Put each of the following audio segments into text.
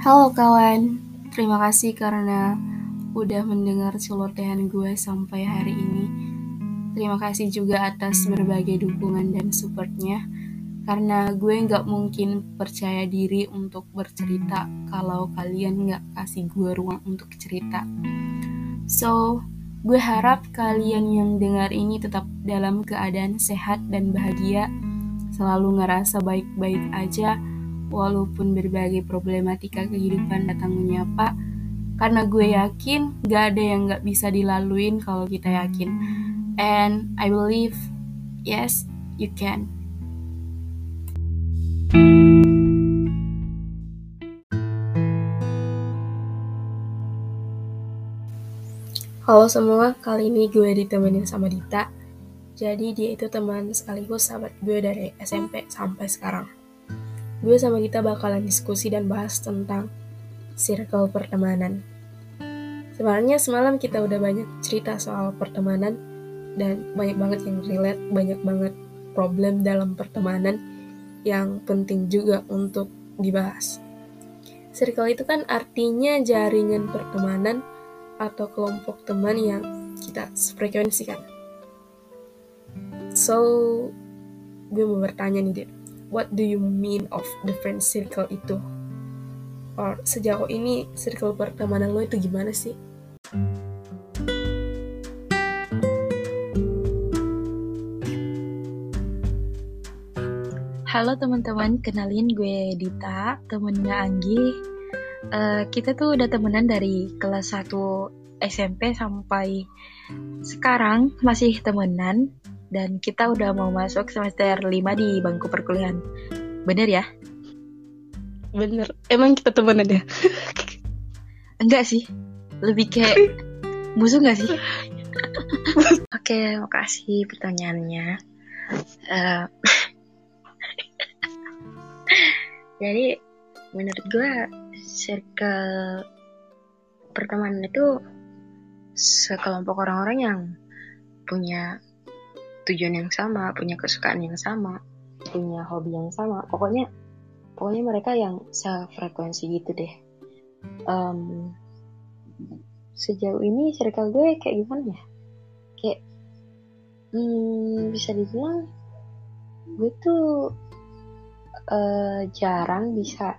Halo kawan, terima kasih karena udah mendengar celotehan gue sampai hari ini. Terima kasih juga atas berbagai dukungan dan supportnya, karena gue nggak mungkin percaya diri untuk bercerita kalau kalian nggak kasih gue ruang untuk cerita. So, gue harap kalian yang dengar ini tetap dalam keadaan sehat dan bahagia, selalu ngerasa baik-baik aja, walaupun berbagai problematika kehidupan datang menyapa, karena gue yakin gak ada yang gak bisa dilaluin kalau kita yakin. And I believe, yes, you can. Halo semua, kali ini gue ditemenin sama Dita. Jadi dia itu teman sekaligus sahabat gue dari SMP sampai sekarang. Gue sama Dita bakalan diskusi dan bahas tentang circle pertemanan. Sebenarnya semalam kita udah banyak cerita soal pertemanan dan banyak banget yang relate, banyak banget problem dalam pertemanan yang penting juga untuk dibahas. Circle itu kan artinya jaringan pertemanan atau kelompok teman yang kita frekuensikan. So, gue mau bertanya nih, Dit. What do you mean of different circle itu? Or sejauh ini circle pertemanan lo itu gimana sih? Halo teman-teman, kenalin gue Dita, temennya Anggi. Uh, kita tuh udah temenan dari kelas 1 SMP sampai sekarang masih temenan dan kita udah mau masuk semester 5 di bangku perkuliahan. Bener ya? Bener. Emang kita temenan ya? Enggak sih. Lebih kayak musuh gak sih? Oke, makasih pertanyaannya. Uh, jadi menurut gue circle pertemanan itu sekelompok orang-orang yang punya tujuan yang sama, punya kesukaan yang sama, punya hobi yang sama. Pokoknya, pokoknya mereka yang sefrekuensi gitu deh. Um, sejauh ini circle gue kayak gimana ya? Kayak, hmm, bisa dibilang gue tuh uh, jarang bisa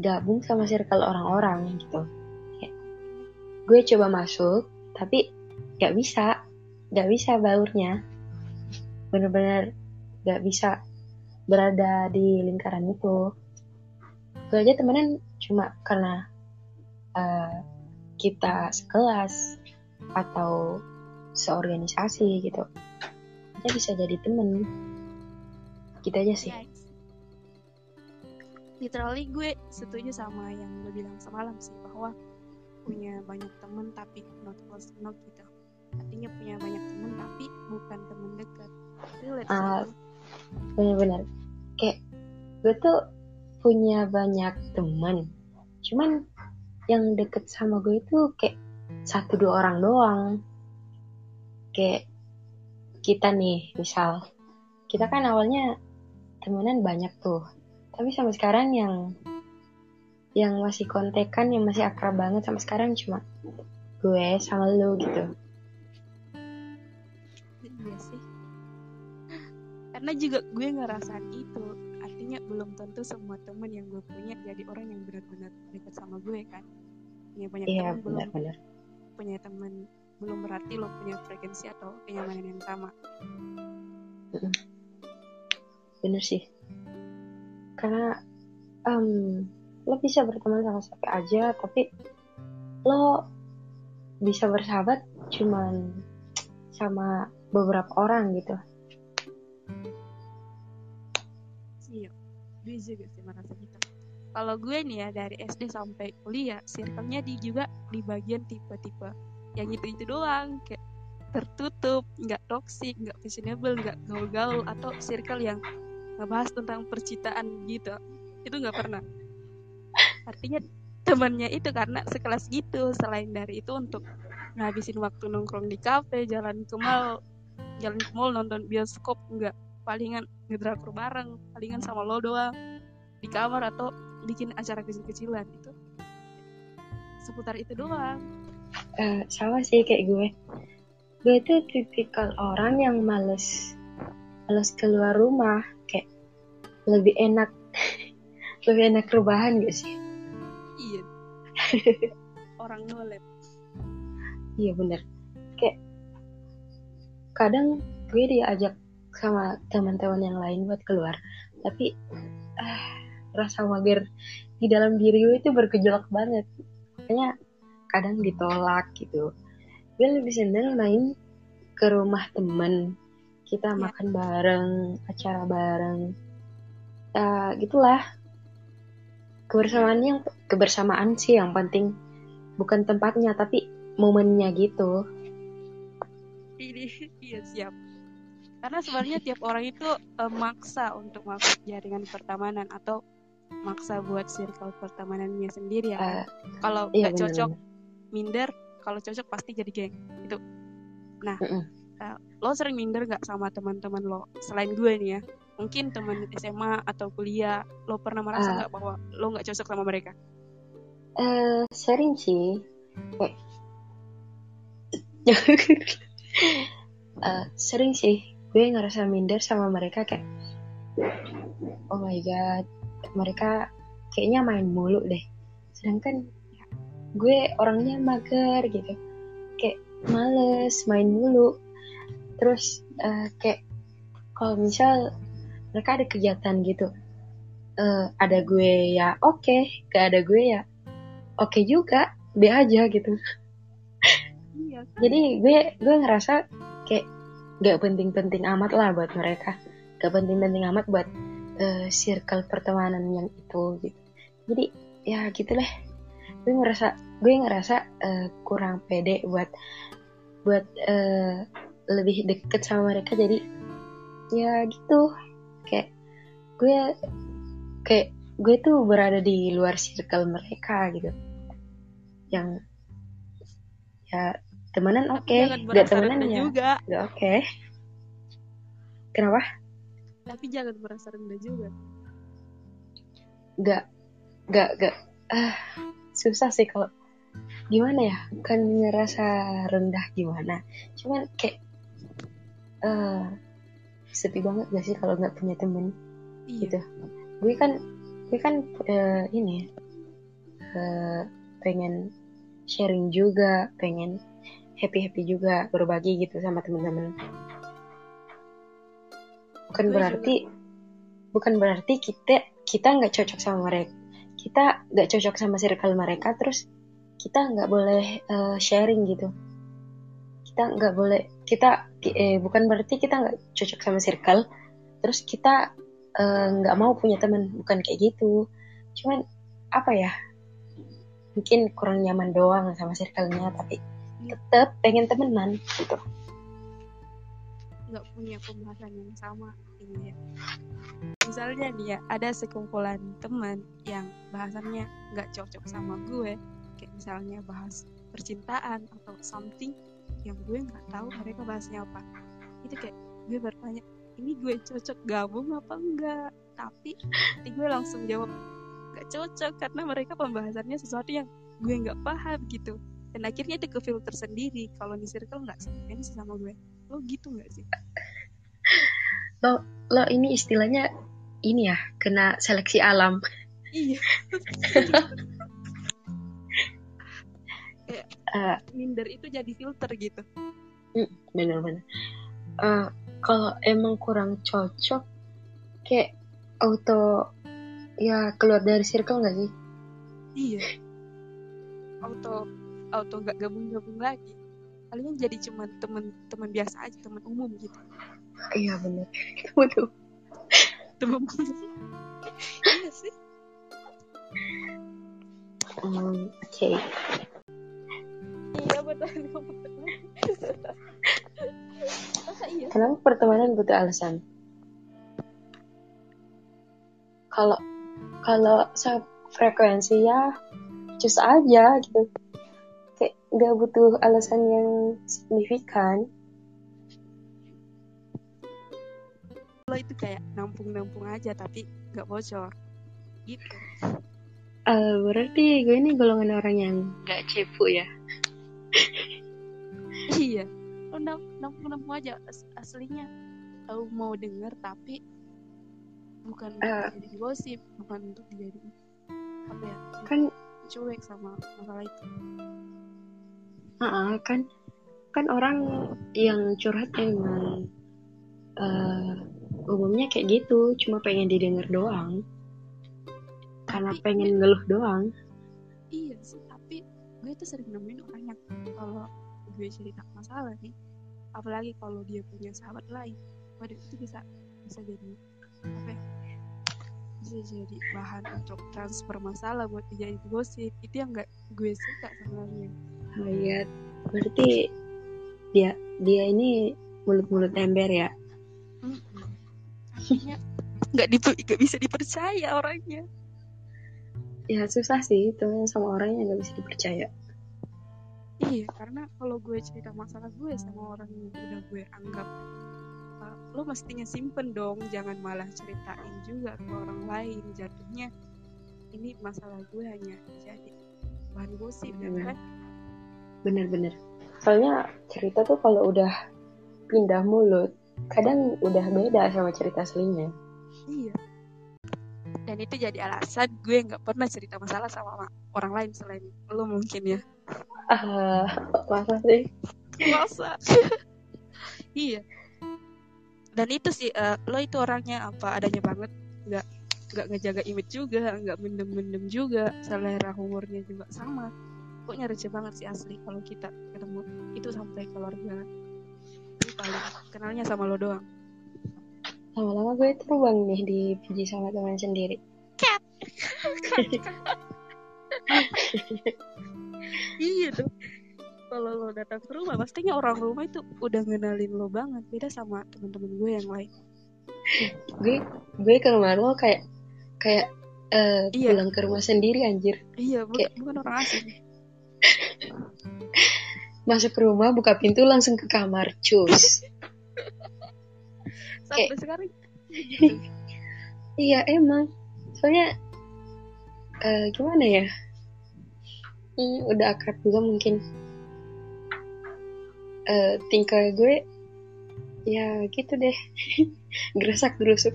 gabung sama circle orang-orang gitu. Kayak, gue coba masuk, tapi gak bisa, gak bisa baurnya. Bener-bener gak bisa berada di lingkaran itu. Gue aja temenan cuma karena uh, kita sekelas atau seorganisasi gitu. Kita bisa jadi temen. Kita gitu aja sih literally gue setuju sama yang lo bilang semalam sih bahwa punya banyak temen tapi not close enough gitu artinya punya banyak temen tapi bukan temen dekat uh, bener-bener kayak gue tuh punya banyak temen cuman yang deket sama gue itu kayak satu dua orang doang. Kayak kita nih misal kita kan awalnya temenan banyak tuh. Tapi sampai sekarang yang yang masih kontekan yang masih akrab banget sampai sekarang cuma gue sama lo gitu. Iya sih karena juga gue ngerasain itu. Artinya belum tentu semua temen yang gue punya jadi orang yang benar-benar dekat sama gue kan? Punya banyak iya, teman belum? bener. punya teman belum berarti lo punya frekuensi atau kenyamanan yang sama. Bener sih. Karena um, lo bisa berteman sama siapa aja tapi lo bisa bersahabat cuman sama beberapa orang gitu juga sih merasa gitu. Kalau gue nih ya dari SD sampai kuliah circle-nya di juga di bagian tipe-tipe yang itu itu doang. Kayak tertutup nggak toxic nggak fashionable nggak gaul-gaul atau circle yang ngebahas tentang percintaan gitu. Itu nggak pernah. Artinya temannya itu karena sekelas gitu. Selain dari itu untuk ngabisin waktu nongkrong di kafe jalan ke mall jalan ke mall nonton bioskop nggak. Palingan ngedrakor bareng palingan sama lo doang di kamar atau bikin acara kecil-kecilan itu seputar itu doang. Eh, sama sih kayak gue. Gue tuh tipikal orang yang males males keluar rumah kayak lebih enak lebih enak rebahan gak sih? Iya. Orang nolep. Iya bener. Kayak kadang gue diajak sama teman-teman yang lain buat keluar tapi ah, rasa mager di dalam diri gue itu bergejolak banget. Makanya kadang ditolak gitu. Gue lebih seneng main ke rumah temen. Kita Ya. makan bareng acara bareng. Ya gitulah. Kebersamaan yang kebersamaan sih yang penting. Bukan tempatnya tapi momennya gitu. Iya siap. Karena sebenarnya tiap orang itu eh, maksa untuk masuk jaringan pertemanan atau maksa buat circle pertemanannya sendiri ya? Eh, kalau iya nggak cocok minder kalau cocok pasti jadi geng itu nah Mm-mm. eh, lo sering minder nggak sama teman-teman lo? Selain gue nih ya mungkin teman SMA atau kuliah lo pernah merasa Ah. nggak bahwa lo nggak cocok sama mereka? Eh, sering sih. Eh, sering sih. Gue ngerasa minder sama mereka kayak oh my god mereka kayaknya main mulu deh. Sedangkan gue orangnya mager gitu. Kayak males main mulu. Terus eh, kayak kalau misal mereka ada kegiatan gitu eh, ada gue ya oke gak ada gue ya oke juga be aja gitu. Iya jadi gue gue ngerasa kayak gak penting-penting amat lah buat mereka. Gak penting-penting amat buat eh, circle pertemanan yang itu gitu. Jadi ya gitu lah gue ngerasa gue ngerasa eh, kurang pede buat buat eh, lebih deket sama mereka. Jadi ya gitu. Kayak gue kayak gue tuh berada di luar circle mereka gitu. Yang ya temenan oke. jangan gak temenan ya juga. Gak oke. Kenapa tapi jangan merasa rendah juga. Gak gak gak ah susah sih kalau gimana ya? Kan ngerasa rendah gimana. Cuman kayak eh sepi banget gak sih kalau nggak punya temen? Iya. Gitu. Gue kan gue kan eh, ini eh, pengen sharing juga pengen happy happy juga berbagi gitu sama teman-teman bukan Gue berarti bukan berarti kita kita nggak cocok sama mereka kita nggak cocok sama circle mereka terus kita nggak boleh eh, sharing gitu. Kita nggak boleh kita eh, bukan berarti kita nggak cocok sama circle terus kita eh, nggak mau punya teman. Bukan kayak gitu. Cuman apa ya? Mungkin kurang nyaman doang sama circle-nya tapi tetap pengen temenan gitu nggak punya pembahasan yang sama ini ya. Misalnya nih ya ada sekumpulan teman yang bahasannya nggak cocok sama gue. Kayak misalnya bahas percintaan atau something yang gue nggak tahu mereka bahasnya apa. Itu kayak gue bertanya ini gue cocok gabung apa enggak tapi nanti gue langsung jawab nggak cocok karena mereka pembahasannya sesuatu yang gue nggak paham gitu. Dan akhirnya itu ke filter sendiri. Kalau di circle nggak sama gue lo gitu nggak sih? Lo lo ini istilahnya ini ya kena seleksi alam. Iya. Eh, minder itu jadi filter gitu. Bener-bener Eh, kalau emang kurang cocok kayak auto ya keluar dari circle nggak sih? Iya. Auto auto nggak gabung-gabung lagi palingan jadi cuma teman-teman biasa aja teman umum gitu. Iya bener. Waduh. Teman iya sih. Hmm, oke. Iya betul masa iya? Kenapa pertemanan butuh alasan. Kalau kalau frekuensi ya cus aja gitu nggak butuh alasan yang signifikan. Lo itu kayak nampung-nampung aja tapi nggak bocor. Gitu. Eh, berarti gue ini golongan orang yang gak cepu ya? Iya. Lo nampung nampung aja as- aslinya. Tahu mau denger tapi bukan Eh. jadi gosip bukan untuk jadi apa ya kan cuek sama masalah itu ah, kan kan orang yang curhat emang eh, umumnya kayak gitu cuma pengen didengar doang. Karena Tapi pengen ngeluh doang. Iya sih tapi gue tuh sering nemuin orang yang kalau gue cerita masalah nih apalagi kalau dia punya sahabat lain waduh itu bisa bisa jadi apa ya, bisa jadi bahan untuk transfer masalah buat dijadiin gosip. Itu yang nggak gue suka sebenarnya Hayat berarti dia dia ini mulut-mulut ember ya? Akhirnya nggak diper- nggak bisa dipercaya orangnya. Ya susah sih temen sama orang yang nggak bisa dipercaya. Iya karena kalau gue cerita masalah gue sama orang yang udah gue anggap uh, lo mestinya simpen dong jangan malah ceritain juga ke orang lain. Jatuhnya ini masalah gue hanya jadi bahan gosip ya Bener. kan bener-bener soalnya cerita tuh kalau udah pindah mulut kadang udah beda sama cerita aslinya. Iya. Dan itu jadi alasan gue nggak pernah cerita masalah sama ma- orang lain selain lo mungkin ya. Ah masa sih? Masa? Iya. Dan itu sih eh, lo itu orangnya apa adanya banget. Nggak nggak ngejaga image juga nggak mendem-mendem juga. Selera humornya juga sama pokoknya receh banget sih asli kalau kita ketemu itu sampai keluarga itu paling kenalnya sama lo doang. Lama-lama gue terbang nih dipuji sama teman sendiri. Iya dong kalau lo datang ke rumah pastinya orang rumah itu udah ngenalin lo banget. Beda sama teman-teman gue yang lain. Gue gue ke rumah lo kayak kayak eh, Iya. pulang ke rumah sendiri anjir. Iya bu- Kayak- bukan orang asing masuk ke rumah buka pintu langsung ke kamar. Cus. Sampai sekarang? Gitu. iya emang. Soalnya eh, gimana ya? Hmm, udah akrab juga mungkin. Eh tingkah gue ya gitu deh. Geresak gerusuk.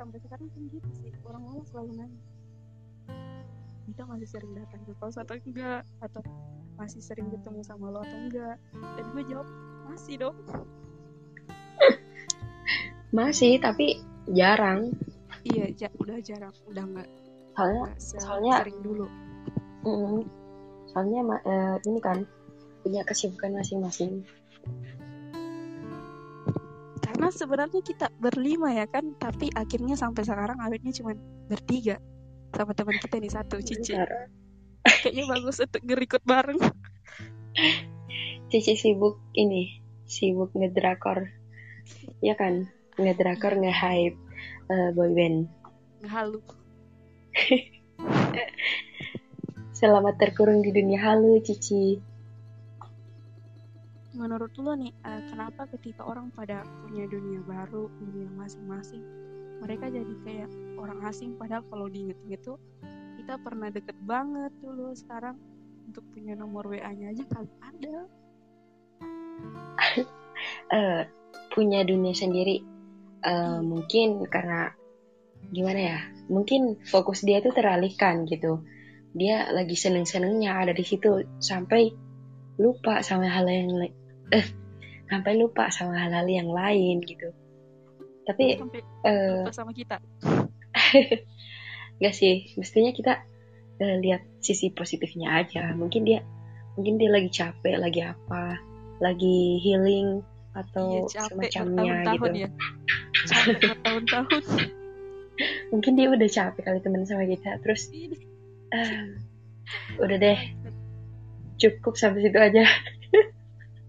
Sampai sekarang pun gitu sih. Orang-orang selalu nanya kita masih sering datang ke kos atau enggak? Atau masih sering ketemu sama lo atau enggak? Dan gue jawab masih dong. Masih tapi jarang. Iya ja- udah jarang udah enggak. Soalnya se- soalnya- sering dulu. Mm, soalnya eh, ini kan punya kesibukan masing-masing. Karena sebenarnya kita berlima ya kan tapi akhirnya sampai sekarang awetnya cuma bertiga sama teman kita nih satu Cici. Kayaknya bagus untuk ngerikut bareng. Cici sibuk ini sibuk ngedrakor. Ya kan? Ngedrakor nge-hype eh, boyband halu selamat terkurung di dunia halu Cici. Menurut lo nih eh, kenapa ketika orang pada punya dunia baru dunia masing-masing mereka jadi kayak orang asing padahal kalau diinget-inget tuh kita pernah deket banget dulu sekarang. Untuk punya nomor WA-nya aja kali ada. Eh, punya dunia sendiri. Eh, mungkin karena gimana ya mungkin fokus dia tuh teralihkan gitu. Dia lagi seneng-senengnya ada di situ sampai lupa sama hal yang eh sampai lupa sama hal-hal yang lain gitu tapi sampai lupa sama kita Gak sih, mestinya kita eh, lihat sisi positifnya aja. Mungkin dia, mungkin dia lagi capek, lagi apa, lagi healing iya atau capek semacamnya gitu. ya capek bertahun-tahun Mungkin dia udah capek kali temen sama kita. Terus eh, udah deh, cukup sampai situ aja.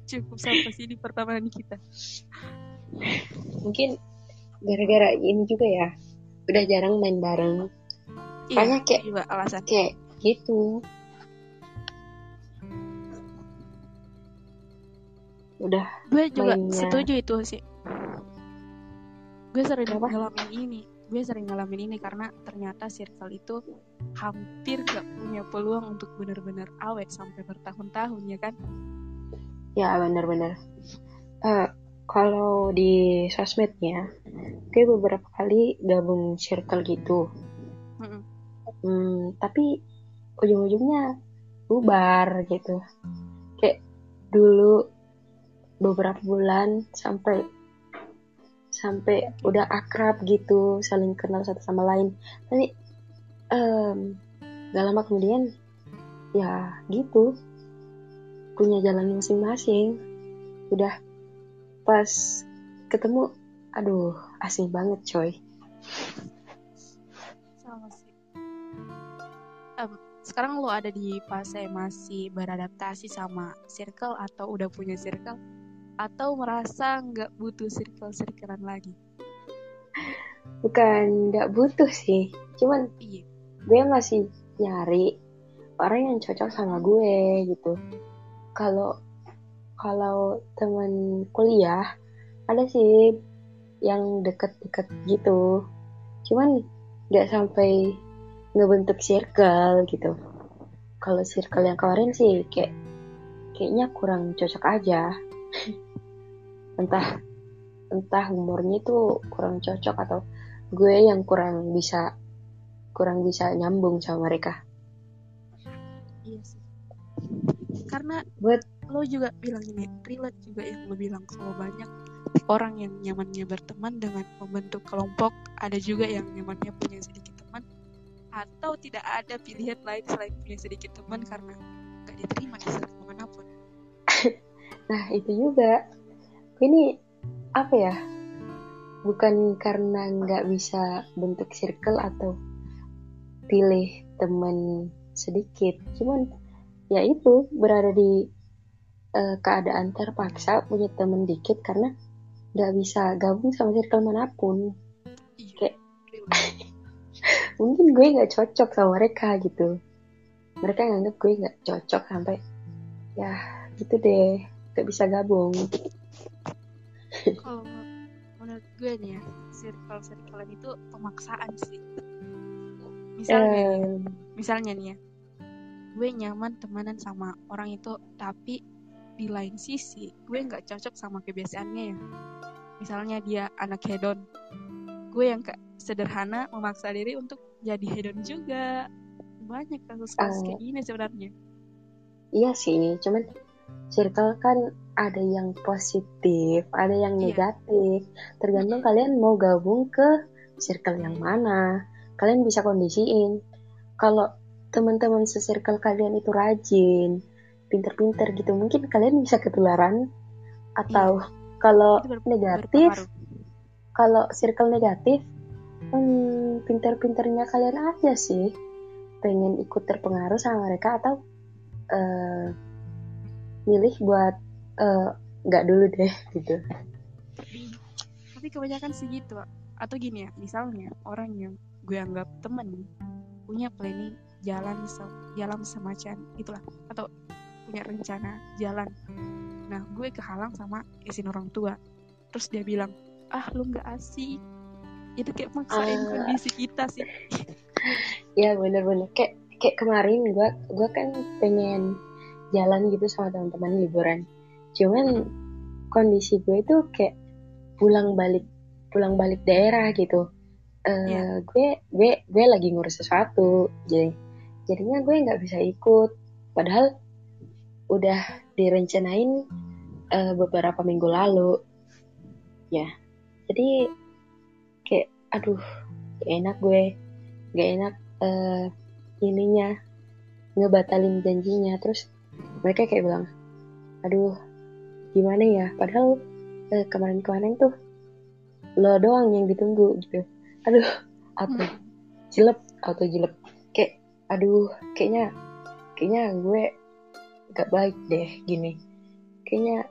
cukup sampai sini pertemanan kita Mungkin gara-gara ini juga ya, udah jarang main bareng. iya Banyak kayak juga alasan kayak gitu. Udah gue juga mainnya. setuju itu sih gue sering Kenapa? ngalamin ini gue sering ngalamin ini karena ternyata circle itu hampir gak punya peluang untuk benar-benar awet sampai bertahun-tahun ya kan ya benar-benar uh, kalau di sosmednya gue beberapa kali gabung circle gitu. Mm Hmm, tapi ujung-ujungnya bubar gitu. Kayak dulu beberapa bulan sampai sampai udah akrab gitu saling kenal satu sama lain. Tapi um, gak lama kemudian ya gitu. Punya jalan masing-masing. Udah pas ketemu aduh asing banget coy sama sih um, sekarang lo ada di fase masih beradaptasi sama circle atau udah punya circle atau merasa nggak butuh circle-circlean lagi? Bukan nggak butuh sih, cuman iya. gue masih nyari orang yang cocok sama gue gitu. Kalau kalau teman kuliah ada sih yang deket-deket gitu, cuman nggak sampai ngebentuk circle gitu. Kalau circle yang kemarin sih kayak kayaknya kurang cocok aja. Entah entah umurnya itu kurang cocok atau gue yang kurang bisa kurang bisa nyambung sama mereka. Iya sih. Karena buat lo juga bilang ini relate juga yang lo bilang kalau banyak orang yang nyamannya berteman dengan membentuk kelompok ada juga yang nyamannya punya sedikit teman atau tidak ada pilihan lain selain punya sedikit teman karena gak diterima di sana mana pun. Nah itu juga. Ini apa ya? Bukan karena nggak bisa bentuk circle atau pilih teman sedikit. Cuman ya itu berada di uh, keadaan terpaksa punya teman dikit karena nggak bisa gabung sama circle mana pun. Kayak mungkin gue nggak cocok sama mereka gitu. Mereka nganggap gue nggak cocok sampai ya gitu deh. Gak bisa gabung. Kalau menurut gue nih ya circle circlean itu pemaksaan sih. Misalnya um... misalnya nih ya gue nyaman temanan sama orang itu tapi di lain sisi gue nggak cocok sama kebiasaannya ya misalnya dia anak hedon gue yang kayak sederhana memaksa diri untuk jadi hedon juga banyak kasus-kasus uh, kayak gini sebenarnya iya sih cuman circle kan ada yang positif, ada yang iya. negatif. Tergantung kalian mau gabung ke circle yang mana. Kalian bisa kondisiin. Kalau teman-teman se-circle kalian itu rajin, pinter-pinter gitu, mungkin kalian bisa ketularan. Atau iya. kalau negatif, kalau circle negatif, hmm, pinter-pinternya kalian aja sih. Pengen ikut terpengaruh sama mereka atau uh, milih buat Eh, nggak uh, dulu deh gitu tapi kebanyakan sih gitu atau gini ya misalnya orang yang gue anggap temen punya planning jalan jalan semacam itulah atau punya rencana jalan. Nah gue kehalang sama izin orang tua. Terus dia bilang ah lu nggak asik. Itu kayak maksain uh, kondisi kita sih. Ya bener-bener. Kayak kayak kemarin gue gue kan pengen jalan gitu sama teman-teman liburan. Cuman kondisi gue itu kayak pulang balik pulang balik daerah gitu. Uh, eh, yeah. gue gue gue lagi ngurus sesuatu jadi jadinya gue nggak bisa ikut. Padahal udah direncanain uh, beberapa minggu lalu. Ya jadi kayak aduh gak enak gue. Gak enak uh, ininya ngebatalin janjinya. Terus mereka kayak bilang aduh gimana ya? Padahal eh, kemarin-kemarin tuh lo doang yang ditunggu gitu. Aduh apa hmm. jilep atau jilep. Kayak aduh kayaknya kayaknya gue gak baik deh gini. Kayaknya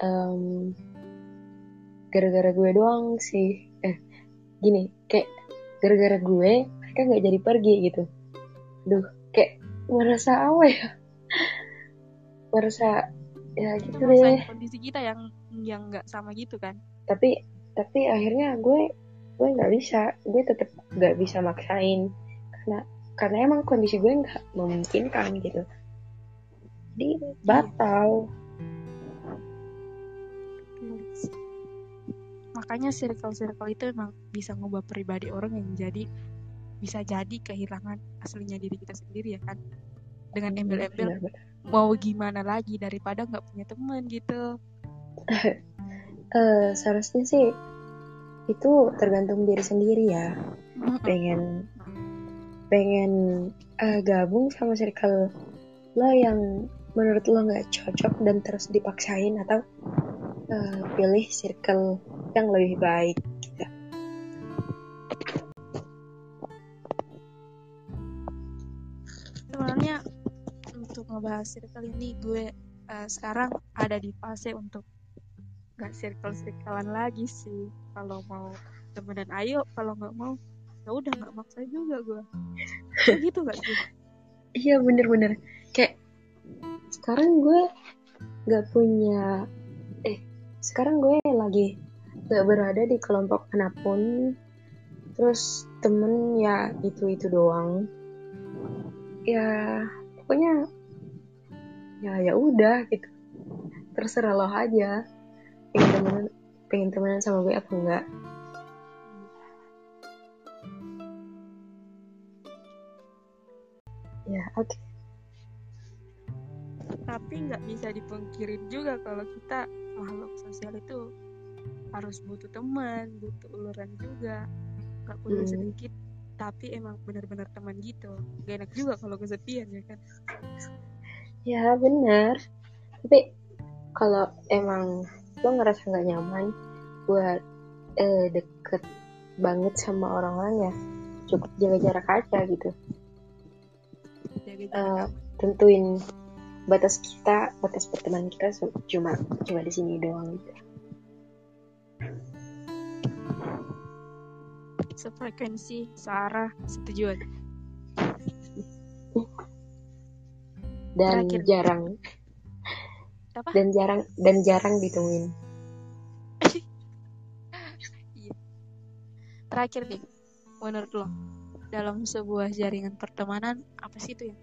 um, gara-gara gue doang sih. Eh gini kayak gara-gara gue mereka nggak jadi pergi gitu. Duh kayak merasa apa ya? Merasa ya gitu deh. Kondisi kita yang yang nggak sama gitu kan? Tapi tapi akhirnya gue gue nggak bisa. Gue tetap nggak bisa maksain. Karena karena emang kondisi gue nggak memungkinkan gitu jadi batal. Makanya circle-circle itu emang bisa ngubah pribadi orang yang jadi bisa jadi kehilangan aslinya diri kita sendiri ya kan? Dengan embel-embel Benar-benar. mau gimana lagi daripada nggak punya teman gitu. Eh, seharusnya sih itu tergantung diri sendiri ya. Pengen pengen eh, gabung sama circle lo yang menurut lo nggak cocok dan terus dipaksain atau eh, pilih circle yang lebih baik gitu. sebenarnya untuk ngebahas circle ini gue eh, sekarang ada di fase untuk nggak circle circlean lagi sih. Kalau mau temenan ayo. Kalau nggak mau ya udah nggak maksa juga gue. Gitu nggak sih? Iya bener-bener. Kayak sekarang gue nggak punya eh sekarang gue lagi nggak berada di kelompok mana pun terus temen ya itu itu doang. Ya pokoknya ya ya udah gitu. Terserah lo aja. Pengen temenan pengen temenan sama gue apa enggak. Ya oke tapi nggak bisa dipungkirin juga kalau kita makhluk sosial itu harus butuh teman butuh uluran juga nggak perlu Hmm. sedikit tapi emang benar-benar teman gitu gak enak juga kalau kesepian ya kan Ya benar. Tapi kalau emang lo ngerasa nggak nyaman buat eh, deket banget sama orang-orang ya cukup jaga jarak aja gitu. jaga jarak tentuin batas kita, batas pertemanan kita cuma cuma di sini doang gitu. sefrekuensi searah setuju aja Dan Terakhir. jarang apa dan jarang dan jarang ditemuin. Iya. terakhir nih menurut lo dalam sebuah jaringan pertemanan apa sih itu yang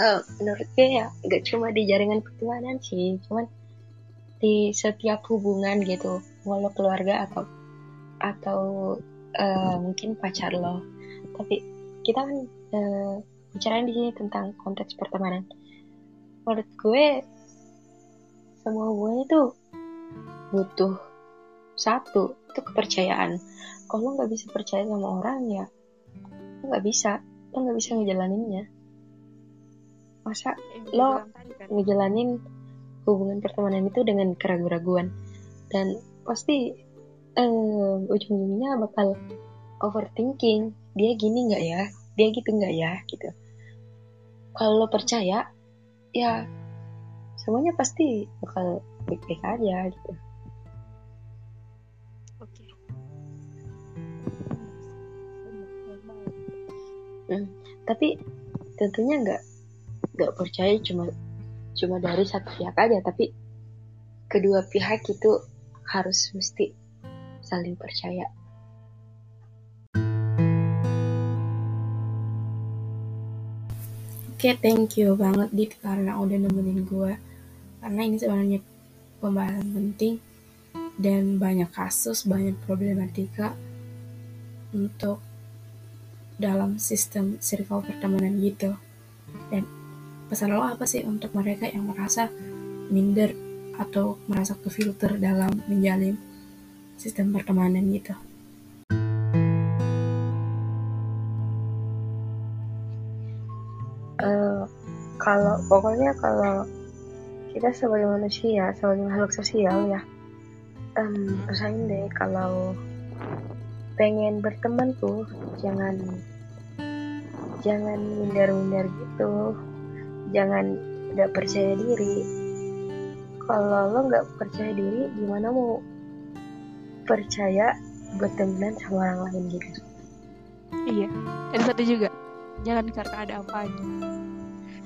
Eh, menurut gue ya nggak cuma di jaringan pertemanan sih, cuman di setiap hubungan gitu, walau keluarga atau atau eh, mungkin pacar lo. Tapi kita kan eh, bicarain di sini tentang konteks pertemanan. Menurut gue semua hubungan itu butuh satu itu kepercayaan. Kalau nggak bisa percaya sama orang ya nggak bisa, lo nggak bisa ngejalaninnya. Masa gue Lo- tadi kan. ngejalanin hubungan pertemanan itu dengan keraguan-raguan dan pasti eh, ujung-ujungnya bakal overthinking. Dia gini nggak ya? Dia gitu nggak ya? Gitu. Kalau lo percaya ya semuanya pasti bakal baik-baik aja gitu. Oke. Tapi tentunya nggak nggak percaya cuma cuma dari satu pihak aja tapi kedua pihak itu harus mesti saling percaya Oke, thank you banget Dit karena udah nemenin gue. Karena ini sebenarnya pembahasan penting dan banyak kasus, banyak problematika untuk dalam sistem circle pertemanan gitu. Dan pesan lo apa sih untuk mereka yang merasa minder atau merasa kefilter dalam menjalin sistem pertemanan gitu? Eh, kalau pokoknya kalau kita sebagai manusia sebagai makhluk sosial ya usahain deh kalau pengen berteman tuh jangan jangan minder-minder gitu jangan nggak percaya diri. Kalau lo nggak percaya diri gimana mau percaya buat temenan sama orang lain gitu? Iya. Dan satu juga jangan karena ada apanya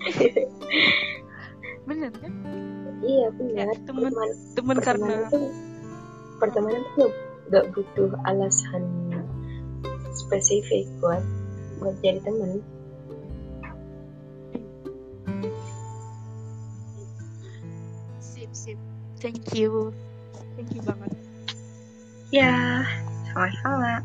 bener kan? Iya ya benar temen Pertemanan- temen karena pertemanan tuh pertemanan tuh gak butuh alasan spesifik buat buat jadi temen thank you. Thank you banget. Ya sama-sama